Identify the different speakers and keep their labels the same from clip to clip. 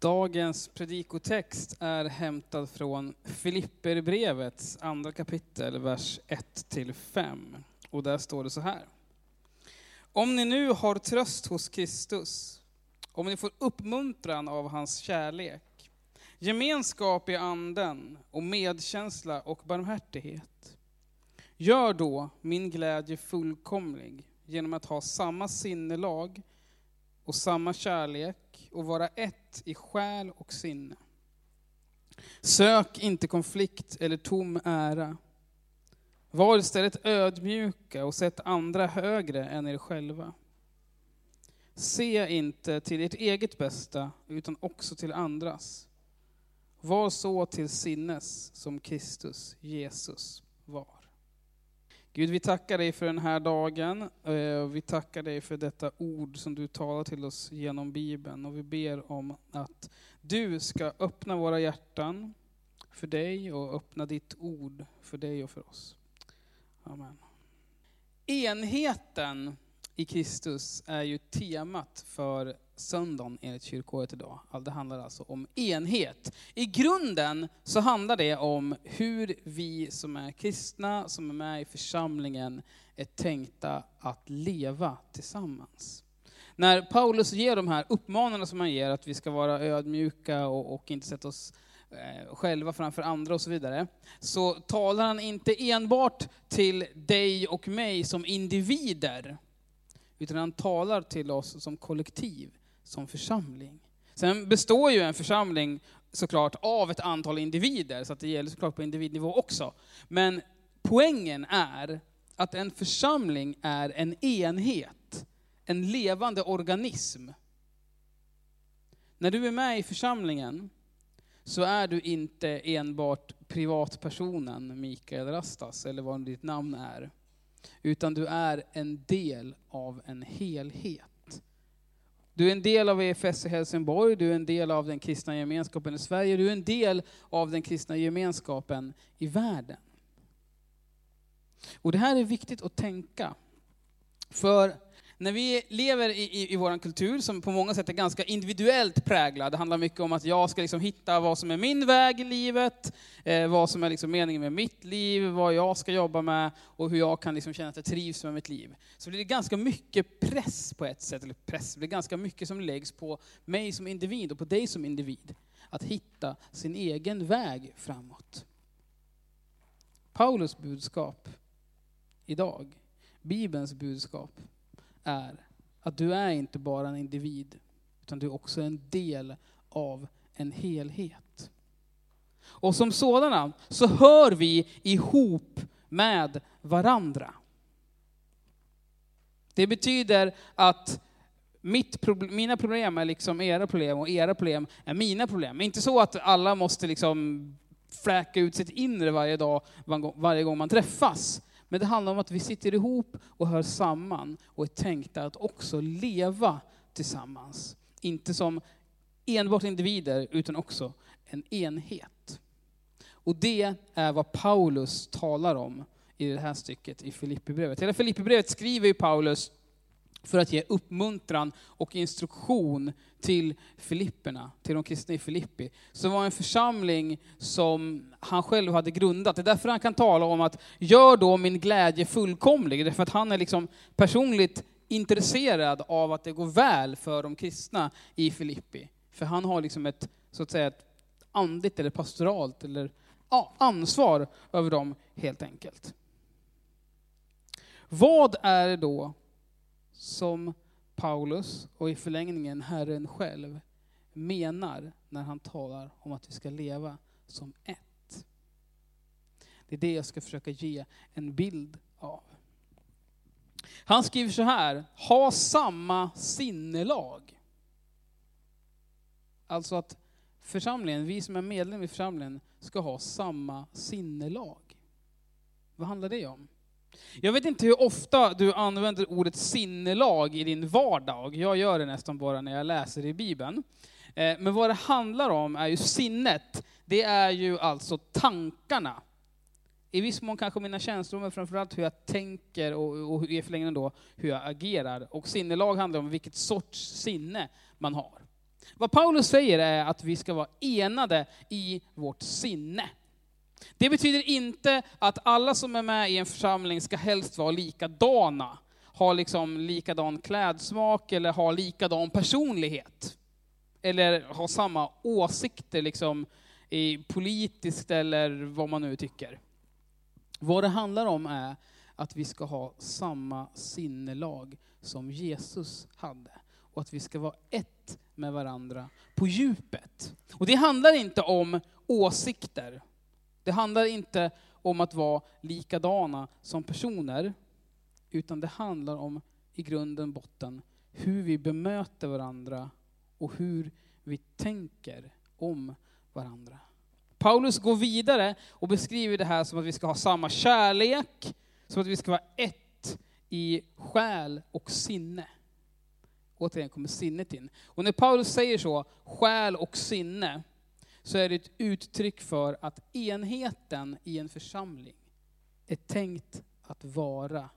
Speaker 1: Dagens predikotext är hämtad från Filipperbrevets andra kapitel, vers 1-5. Och där står det så här. Om ni nu har tröst hos Kristus, om ni får uppmuntran av hans kärlek, gemenskap i anden och medkänsla och barmhärtighet, gör då min glädje fullkomlig genom att ha samma sinnelag och samma kärlek och vara ett i själ och sinne. Sök inte konflikt eller tom ära. Var istället ödmjuka och sätt andra högre än er själva. Se inte till ert eget bästa, utan också till andras. Var så till sinnes som Kristus Jesus var. Gud, vi tackar dig för den här dagen. Eh, vi tackar dig för detta ord som du talar till oss genom Bibeln. Och vi ber om att du ska öppna våra hjärtan för dig och öppna ditt ord för dig och för oss. Amen. Enheten i Kristus är ju temat för söndagen enligt kyrkåret idag. Det handlar alltså om enhet. I grunden så handlar det om hur vi som är kristna, som är med i församlingen, är tänkta att leva tillsammans. När Paulus ger de här uppmaningarna som han ger, att vi ska vara ödmjuka och, och inte sätta oss eh, själva framför andra och så vidare, så talar han inte enbart till dig och mig som individer, utan han talar till oss som kollektiv som församling. Sen består ju en församling såklart av ett antal individer, så att det gäller såklart på individnivå också. Men poängen är att en församling är en enhet, en levande organism. När du är med i församlingen så är du inte enbart privatpersonen Mikael Rastas, eller vad ditt namn är. Utan du är en del av en helhet. Du är en del av EFS i Helsingborg, du är en del av den kristna gemenskapen i Sverige, du är en del av den kristna gemenskapen i världen. Och det här är viktigt att tänka. För när vi lever i, i, i vår kultur, som på många sätt är ganska individuellt präglad, det handlar mycket om att jag ska liksom hitta vad som är min väg i livet, eh, vad som är liksom meningen med mitt liv, vad jag ska jobba med och hur jag kan liksom känna att jag trivs med mitt liv. Så blir det ganska mycket press på ett sätt, eller press, det blir ganska mycket som läggs på mig som individ och på dig som individ. Att hitta sin egen väg framåt. Paulus budskap idag, Bibelns budskap, är att du är inte bara en individ, utan du är också en del av en helhet. Och som sådana så hör vi ihop med varandra. Det betyder att mitt problem, mina problem är liksom era problem och era problem är mina problem. Inte så att alla måste liksom fläka ut sitt inre varje dag, varje gång man träffas. Men det handlar om att vi sitter ihop och hör samman och är tänkta att också leva tillsammans. Inte som enbart individer, utan också en enhet. Och det är vad Paulus talar om i det här stycket i Filipperbrevet. Hela Filipperbrevet skriver ju Paulus för att ge uppmuntran och instruktion till Filipperna, till de kristna i Filippi. Som var en församling som han själv hade grundat. Det är därför han kan tala om att gör då min glädje fullkomlig. Därför att han är liksom personligt intresserad av att det går väl för de kristna i Filippi. För han har liksom ett, så att säga, ett andligt eller pastoralt eller ja, ansvar över dem helt enkelt. Vad är det då som Paulus och i förlängningen Herren själv menar när han talar om att vi ska leva som ett. Det är det jag ska försöka ge en bild av. Han skriver så här, ha samma sinnelag. Alltså att församlingen, vi som är medlem i församlingen, ska ha samma sinnelag. Vad handlar det om? Jag vet inte hur ofta du använder ordet sinnelag i din vardag. Jag gör det nästan bara när jag läser i Bibeln. Eh, men vad det handlar om är ju sinnet. Det är ju alltså tankarna. I viss mån kanske mina känslor, men framförallt hur jag tänker och, och i förlängningen då hur jag agerar. Och sinnelag handlar om vilket sorts sinne man har. Vad Paulus säger är att vi ska vara enade i vårt sinne. Det betyder inte att alla som är med i en församling ska helst vara likadana, ha liksom likadan klädsmak eller ha likadan personlighet. Eller ha samma åsikter liksom i politiskt eller vad man nu tycker. Vad det handlar om är att vi ska ha samma sinnelag som Jesus hade. Och att vi ska vara ett med varandra på djupet. Och det handlar inte om åsikter. Det handlar inte om att vara likadana som personer. Utan det handlar om, i grunden botten, hur vi bemöter varandra och hur vi tänker om varandra. Paulus går vidare och beskriver det här som att vi ska ha samma kärlek, som att vi ska vara ett i själ och sinne. Återigen kommer sinnet in. Och när Paulus säger så, själ och sinne, så är det ett uttryck för att enheten i en församling är tänkt att vara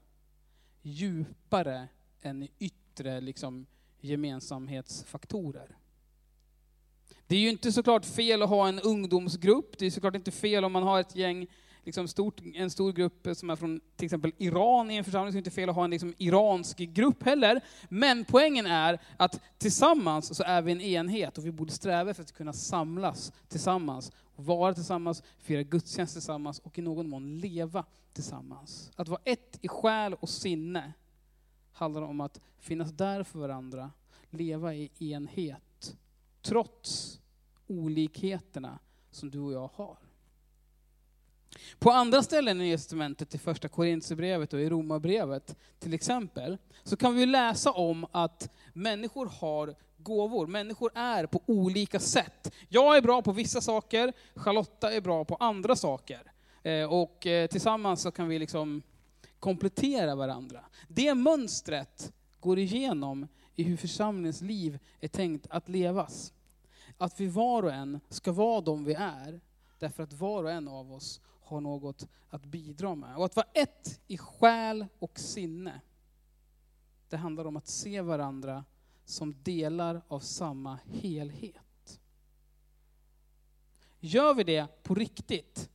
Speaker 1: djupare än yttre liksom, gemensamhetsfaktorer. Det är ju inte såklart fel att ha en ungdomsgrupp, det är såklart inte fel om man har ett gäng, liksom stort, en stor grupp som är från till exempel Iran i en församling, så är det inte fel att ha en liksom iransk grupp heller. Men poängen är att tillsammans så är vi en enhet och vi borde sträva efter att kunna samlas tillsammans, vara tillsammans, fira gudstjänst tillsammans och i någon mån leva tillsammans. Att vara ett i själ och sinne handlar om att finnas där för varandra, leva i enhet, trots olikheterna som du och jag har. På andra ställen i testamentet, i första Korintierbrevet och i Romarbrevet till exempel, så kan vi läsa om att människor har gåvor. Människor är på olika sätt. Jag är bra på vissa saker, Charlotta är bra på andra saker. Eh, och eh, tillsammans så kan vi liksom komplettera varandra. Det mönstret går igenom i hur församlingens liv är tänkt att levas. Att vi var och en ska vara de vi är, därför att var och en av oss har något att bidra med. Och att vara ett i själ och sinne, det handlar om att se varandra som delar av samma helhet. Gör vi det på riktigt,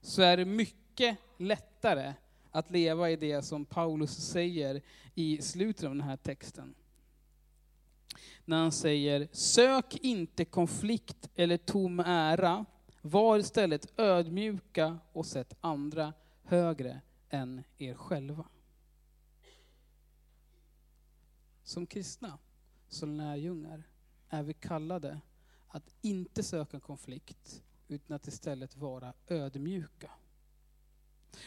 Speaker 1: så är det mycket lättare att leva i det som Paulus säger i slutet av den här texten. När han säger, sök inte konflikt eller tom ära, var istället ödmjuka och sätt andra högre än er själva. Som kristna, som lärjungar, är vi kallade att inte söka konflikt, utan att istället vara ödmjuka.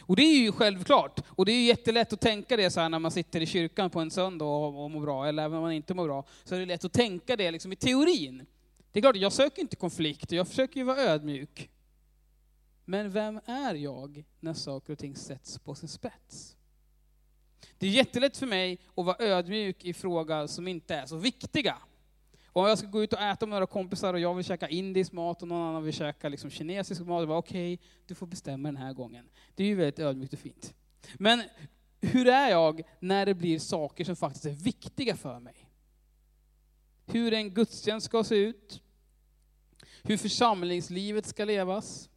Speaker 1: Och det är ju självklart. Och det är ju jättelätt att tänka det så här när man sitter i kyrkan på en söndag och, mår bra, eller även om man inte mår bra, så är det lätt att tänka det liksom i teorin. Det är klart, jag söker inte konflikt, jag försöker ju vara ödmjuk. Men vem är jag när saker och ting sätts på sin spets? Det är jättelätt för mig att vara ödmjuk i frågor som inte är så viktiga. Om jag ska gå ut och äta med några kompisar och jag vill käka indisk mat och någon annan vill käka liksom kinesisk mat, okej, okay, du får bestämma den här gången. Det är ju väldigt ödmjukt och fint. Men hur är jag när det blir saker som faktiskt är viktiga för mig? Hur en gudstjänst ska se ut? Hur församlingslivet ska levas?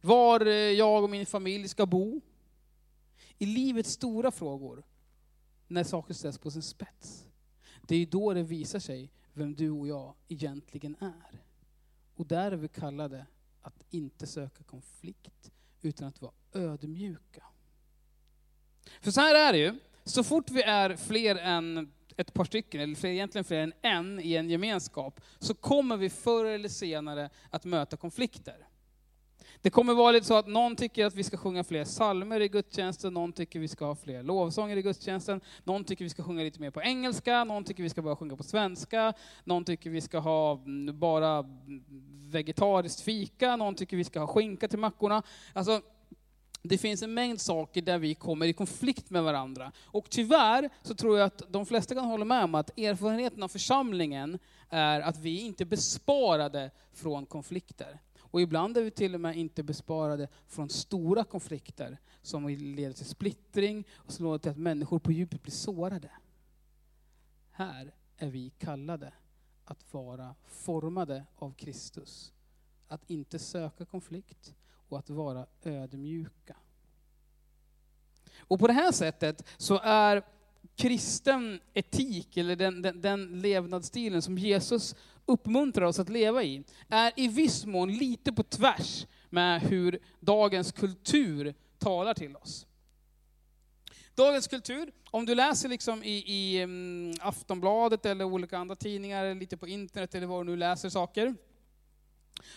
Speaker 1: Var eh, jag och min familj ska bo? I livets stora frågor, när saker ställs på sin spets. Det är då det visar sig vem du och jag egentligen är. Och där är vi kallade att inte söka konflikt, utan att vara ödmjuka. För så här är det ju, så fort vi är fler än ett par stycken, eller fler, egentligen fler än en i en gemenskap, så kommer vi förr eller senare att möta konflikter. Det kommer vara lite så att någon tycker att vi ska sjunga fler salmer i gudstjänsten, någon tycker vi ska ha fler lovsånger i gudstjänsten, någon tycker vi ska sjunga lite mer på engelska, någon tycker vi ska bara sjunga på svenska, någon tycker vi ska ha mm, bara mm, vegetariskt fika, någon tycker vi ska ha skinka till mackorna. Alltså, det finns en mängd saker där vi kommer i konflikt med varandra. Och tyvärr så tror jag att de flesta kan hålla med om att erfarenheten av församlingen är att vi inte är besparade från konflikter. Och ibland är vi till och med inte besparade från stora konflikter som leder till splittring och som leder till att människor på djupet blir sårade. Här är vi kallade att vara formade av Kristus. Att inte söka konflikt och att vara ödmjuka. Och på det här sättet så är kristen etik, eller den, den, den levnadsstilen som Jesus uppmuntrar oss att leva i, är i viss mån lite på tvärs med hur dagens kultur talar till oss. Dagens kultur, om du läser liksom i, i um, Aftonbladet eller olika andra tidningar, lite på internet eller var du nu läser saker,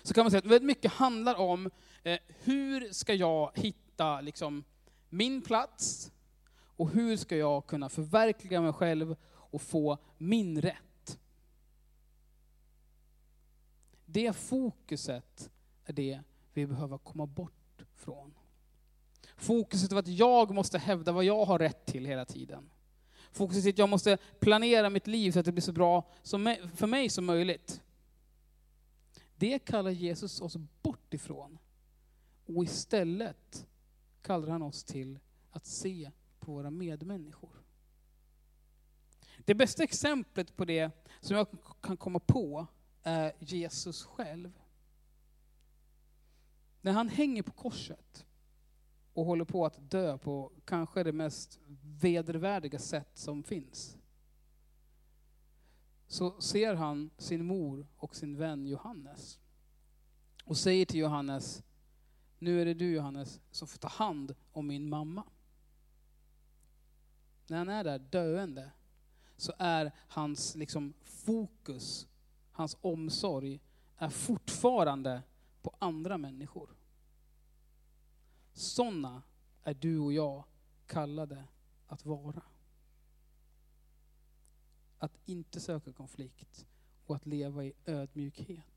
Speaker 1: så kan man säga att väldigt mycket handlar om eh, hur ska jag hitta liksom, min plats och hur ska jag kunna förverkliga mig själv och få min rätt. Det fokuset är det vi behöver komma bort från. Fokuset på att jag måste hävda vad jag har rätt till hela tiden. Fokuset att jag måste planera mitt liv så att det blir så bra för mig som möjligt. Det kallar Jesus oss bort ifrån. Och istället kallar han oss till att se på våra medmänniskor. Det bästa exemplet på det som jag kan komma på är Jesus själv. När han hänger på korset och håller på att dö på kanske det mest vedervärdiga sätt som finns. Så ser han sin mor och sin vän Johannes. Och säger till Johannes, nu är det du Johannes som får ta hand om min mamma. När han är där döende så är hans liksom, fokus, hans omsorg, är fortfarande på andra människor. Sådana är du och jag kallade att vara. Att inte söka konflikt och att leva i ödmjukhet.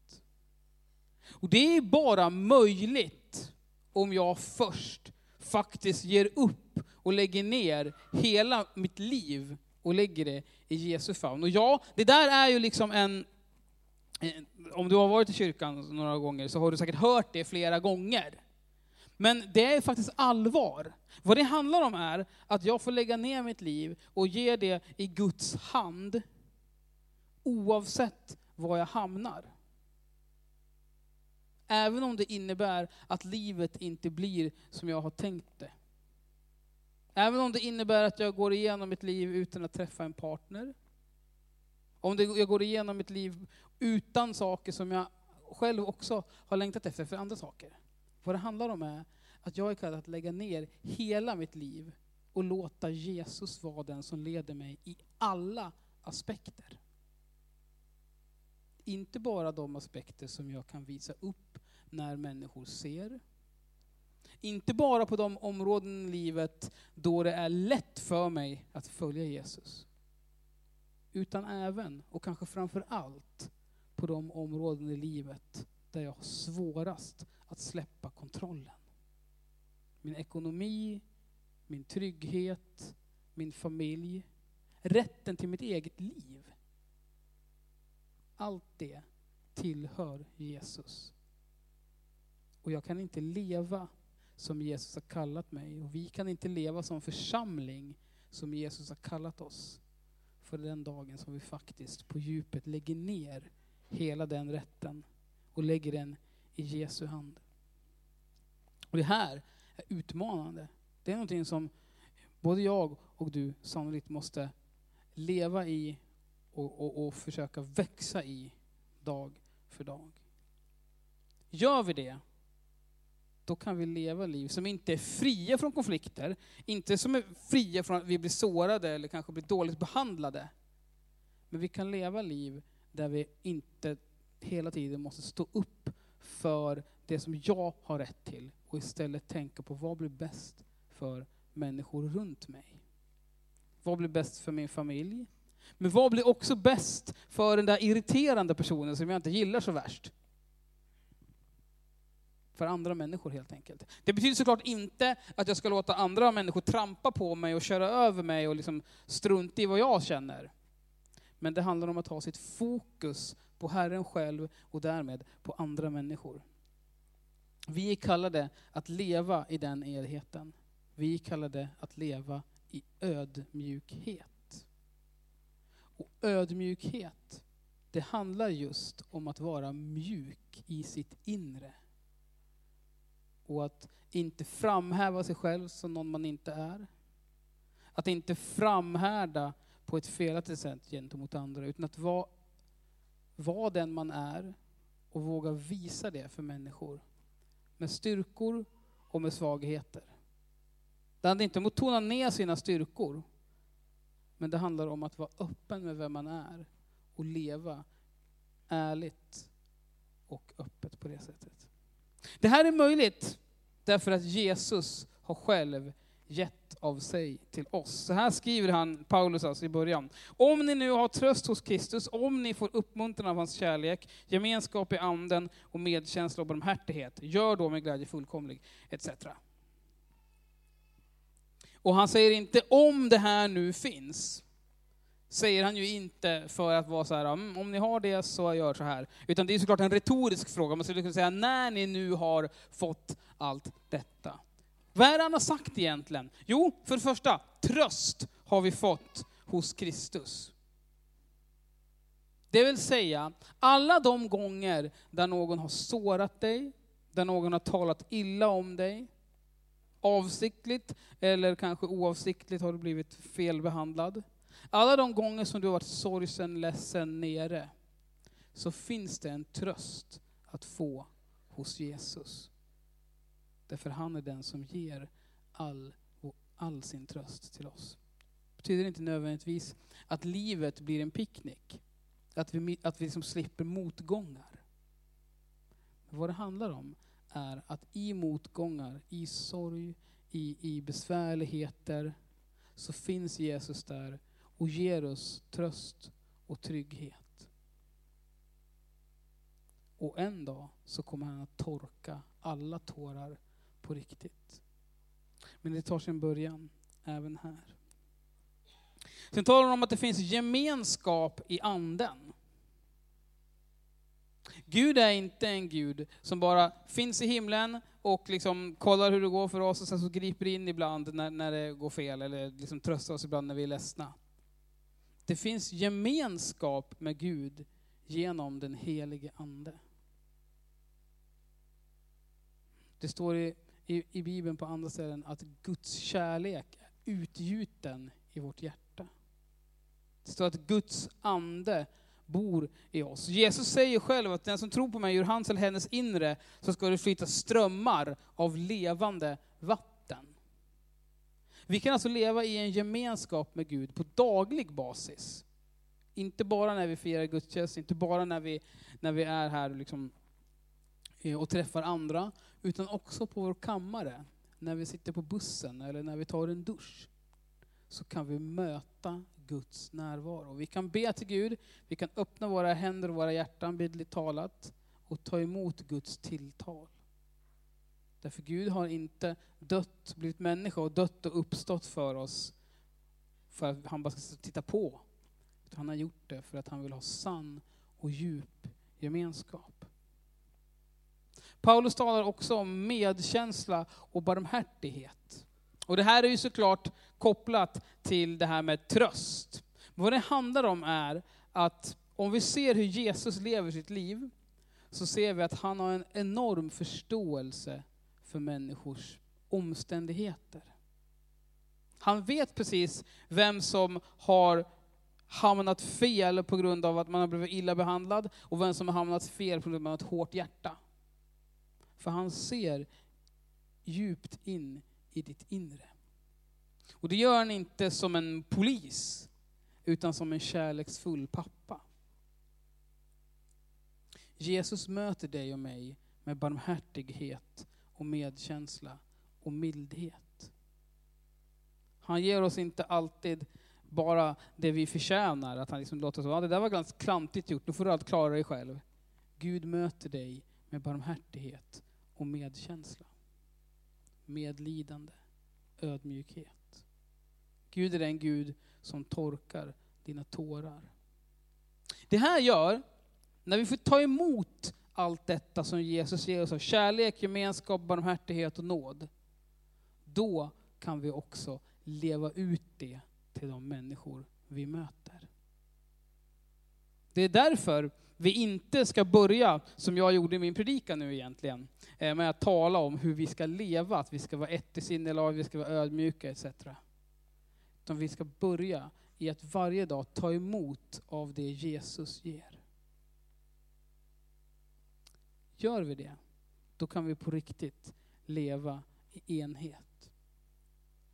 Speaker 1: Och det är bara möjligt om jag först faktiskt ger upp och lägger ner hela mitt liv och lägger det i Jesu famn. Och ja, det där är ju liksom en, om du har varit i kyrkan några gånger så har du säkert hört det flera gånger. Men det är faktiskt allvar. Vad det handlar om är att jag får lägga ner mitt liv och ge det i Guds hand, oavsett var jag hamnar. Även om det innebär att livet inte blir som jag har tänkt det. Även om det innebär att jag går igenom mitt liv utan att träffa en partner. Om det, jag går igenom mitt liv utan saker som jag själv också har längtat efter för andra saker. Vad det handlar om är att jag är kallad att lägga ner hela mitt liv och låta Jesus vara den som leder mig i alla aspekter. Inte bara de aspekter som jag kan visa upp när människor ser. Inte bara på de områden i livet då det är lätt för mig att följa Jesus. Utan även, och kanske framför allt, på de områden i livet där jag har svårast att släppa kontrollen. Min ekonomi, min trygghet, min familj, rätten till mitt eget liv. Allt det tillhör Jesus. Och jag kan inte leva som Jesus har kallat mig. Och vi kan inte leva som församling som Jesus har kallat oss. För den dagen som vi faktiskt på djupet lägger ner hela den rätten och lägger den i Jesu hand. Och det här är utmanande. Det är någonting som både jag och du sannolikt måste leva i och, och, och försöka växa i dag för dag. Gör vi det, då kan vi leva liv som inte är fria från konflikter, inte som är fria från att vi blir sårade eller kanske blir dåligt behandlade. Men vi kan leva liv där vi inte hela tiden måste stå upp för det som jag har rätt till och istället tänka på vad blir bäst för människor runt mig. Vad blir bäst för min familj? Men vad blir också bäst för den där irriterande personen som jag inte gillar så värst? För andra människor helt enkelt. Det betyder såklart inte att jag ska låta andra människor trampa på mig och köra över mig och liksom strunta i vad jag känner. Men det handlar om att ha sitt fokus på Herren själv och därmed på andra människor. Vi är kallade att leva i den enheten. Vi är kallade att leva i ödmjukhet. Och ödmjukhet, det handlar just om att vara mjuk i sitt inre. Och att inte framhäva sig själv som någon man inte är. Att inte framhärda på ett felaktigt sätt gentemot andra, utan att vara, var den man är och våga visa det för människor. Med styrkor och med svagheter. Det handlar inte om att tona ner sina styrkor, men det handlar om att vara öppen med vem man är och leva ärligt och öppet på det sättet. Det här är möjligt därför att Jesus har själv gett av sig till oss. Så här skriver han, Paulus alltså i början. Om ni nu har tröst hos Kristus, om ni får uppmuntran av hans kärlek, gemenskap i anden och medkänsla och barmhärtighet, gör då med glädje fullkomlig, etc. Och han säger inte om det här nu finns, säger han ju inte för att vara så här, mm, om ni har det så gör så här. Utan det är såklart en retorisk fråga, man skulle kunna säga när ni nu har fått allt detta. Vad är det han har sagt egentligen? Jo, för det första, tröst har vi fått hos Kristus. Det vill säga, alla de gånger där någon har sårat dig, där någon har talat illa om dig, avsiktligt eller kanske oavsiktligt har du blivit felbehandlad. Alla de gånger som du har varit sorgsen, ledsen, nere, så finns det en tröst att få hos Jesus. Därför han är den som ger all, all sin tröst till oss. Det betyder inte nödvändigtvis att livet blir en picknick. Att vi, att vi liksom slipper motgångar. Men vad det handlar om är att i motgångar, i sorg, i, i besvärligheter, så finns Jesus där och ger oss tröst och trygghet. Och en dag så kommer han att torka alla tårar på riktigt. Men det tar sin början även här. Sen talar de om att det finns gemenskap i anden. Gud är inte en Gud som bara finns i himlen och liksom kollar hur det går för oss och sen så griper in ibland när, när det går fel eller liksom tröstar oss ibland när vi är ledsna. Det finns gemenskap med Gud genom den helige Ande. Det står i, i, i Bibeln på andra ställen att Guds kärlek är utgjuten i vårt hjärta. Det står att Guds ande bor i oss. Jesus säger själv att den som tror på mig, ur hans eller hennes inre, så ska det flyta strömmar av levande vatten. Vi kan alltså leva i en gemenskap med Gud på daglig basis. Inte bara när vi firar gudstjänst, inte bara när vi, när vi är här liksom, eh, och träffar andra, utan också på vår kammare, när vi sitter på bussen eller när vi tar en dusch. Så kan vi möta Guds närvaro. Vi kan be till Gud, vi kan öppna våra händer och våra hjärtan bildligt talat och ta emot Guds tilltal. Därför Gud har inte dött, blivit människa och dött och uppstått för oss för att han bara ska titta på. Utan han har gjort det för att han vill ha sann och djup gemenskap. Paulus talar också om medkänsla och barmhärtighet. Och det här är ju såklart kopplat till det här med tröst. Vad det handlar om är att om vi ser hur Jesus lever sitt liv, så ser vi att han har en enorm förståelse för människors omständigheter. Han vet precis vem som har hamnat fel på grund av att man har blivit illa behandlad och vem som har hamnat fel på grund av att man har ett hårt hjärta. För han ser djupt in i ditt inre. Och det gör han inte som en polis, utan som en kärleksfull pappa. Jesus möter dig och mig med barmhärtighet och medkänsla och mildhet. Han ger oss inte alltid bara det vi förtjänar, att han liksom låter oss, ja det där var ganska klantigt gjort, nu får du allt klara dig själv. Gud möter dig med barmhärtighet och medkänsla. Medlidande, ödmjukhet. Gud är den Gud som torkar dina tårar. Det här gör, när vi får ta emot allt detta som Jesus ger oss av kärlek, gemenskap, barmhärtighet och nåd, då kan vi också leva ut det till de människor vi möter. Det är därför vi inte ska börja, som jag gjorde i min predikan nu egentligen, eh, med att tala om hur vi ska leva, att vi ska vara ett i sinnelag, vi ska vara ödmjuka etc. Utan vi ska börja i att varje dag ta emot av det Jesus ger. Gör vi det, då kan vi på riktigt leva i enhet.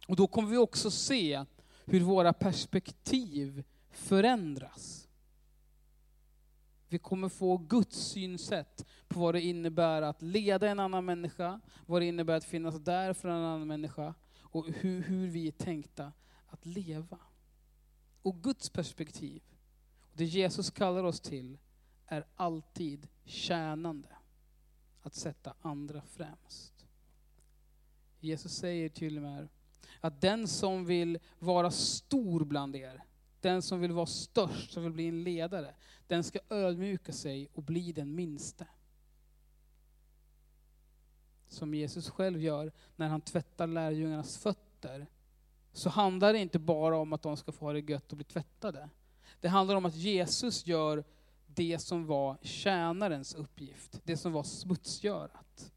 Speaker 1: Och då kommer vi också se hur våra perspektiv förändras. Vi kommer få Guds synsätt på vad det innebär att leda en annan människa, vad det innebär att finnas där för en annan människa och hur, hur vi är tänkta att leva. Och Guds perspektiv, det Jesus kallar oss till, är alltid tjänande. Att sätta andra främst. Jesus säger till och med att den som vill vara stor bland er, den som vill vara störst, som vill bli en ledare, den ska ödmjuka sig och bli den minste. Som Jesus själv gör när han tvättar lärjungarnas fötter, så handlar det inte bara om att de ska få ha det gött och bli tvättade. Det handlar om att Jesus gör det som var tjänarens uppgift, det som var smutsgörat.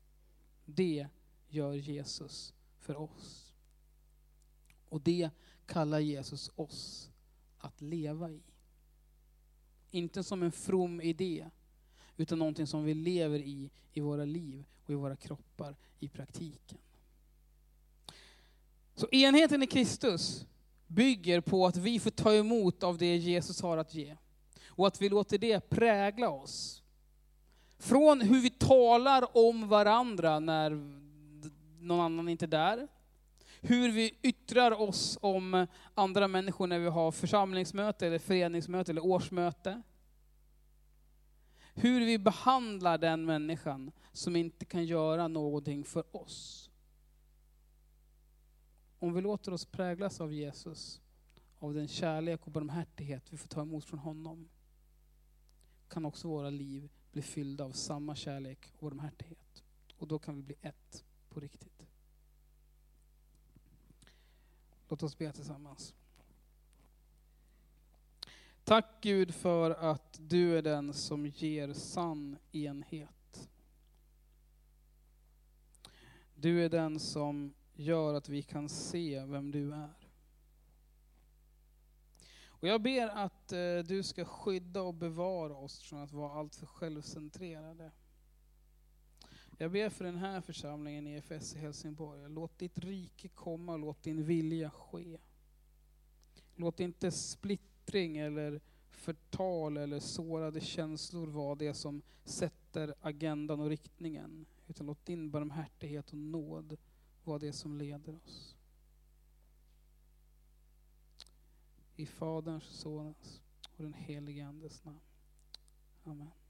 Speaker 1: Det gör Jesus för oss. Och det kallar Jesus oss att leva i. Inte som en from idé, utan någonting som vi lever i, i våra liv och i våra kroppar i praktiken. Så enheten i Kristus bygger på att vi får ta emot av det Jesus har att ge. Och att vi låter det prägla oss. Från hur vi talar om varandra när någon annan inte är där, hur vi yttrar oss om andra människor när vi har församlingsmöte, eller föreningsmöte eller årsmöte. Hur vi behandlar den människan som inte kan göra någonting för oss. Om vi låter oss präglas av Jesus, av den kärlek och barmhärtighet vi får ta emot från honom, kan också våra liv bli fyllda av samma kärlek och barmhärtighet. Och då kan vi bli ett på riktigt. Låt oss be tillsammans. Tack Gud för att du är den som ger sann enhet. Du är den som gör att vi kan se vem du är. Och jag ber att Eh, du ska skydda och bevara oss från att vara alltför självcentrerade. Jag ber för den här församlingen i EFS i Helsingborg. Låt ditt rike komma, låt din vilja ske. Låt inte splittring eller förtal eller sårade känslor vara det som sätter agendan och riktningen. Utan låt din barmhärtighet och nåd vara det som leder oss. I Faderns, Sonens och den helige Andes namn. Amen.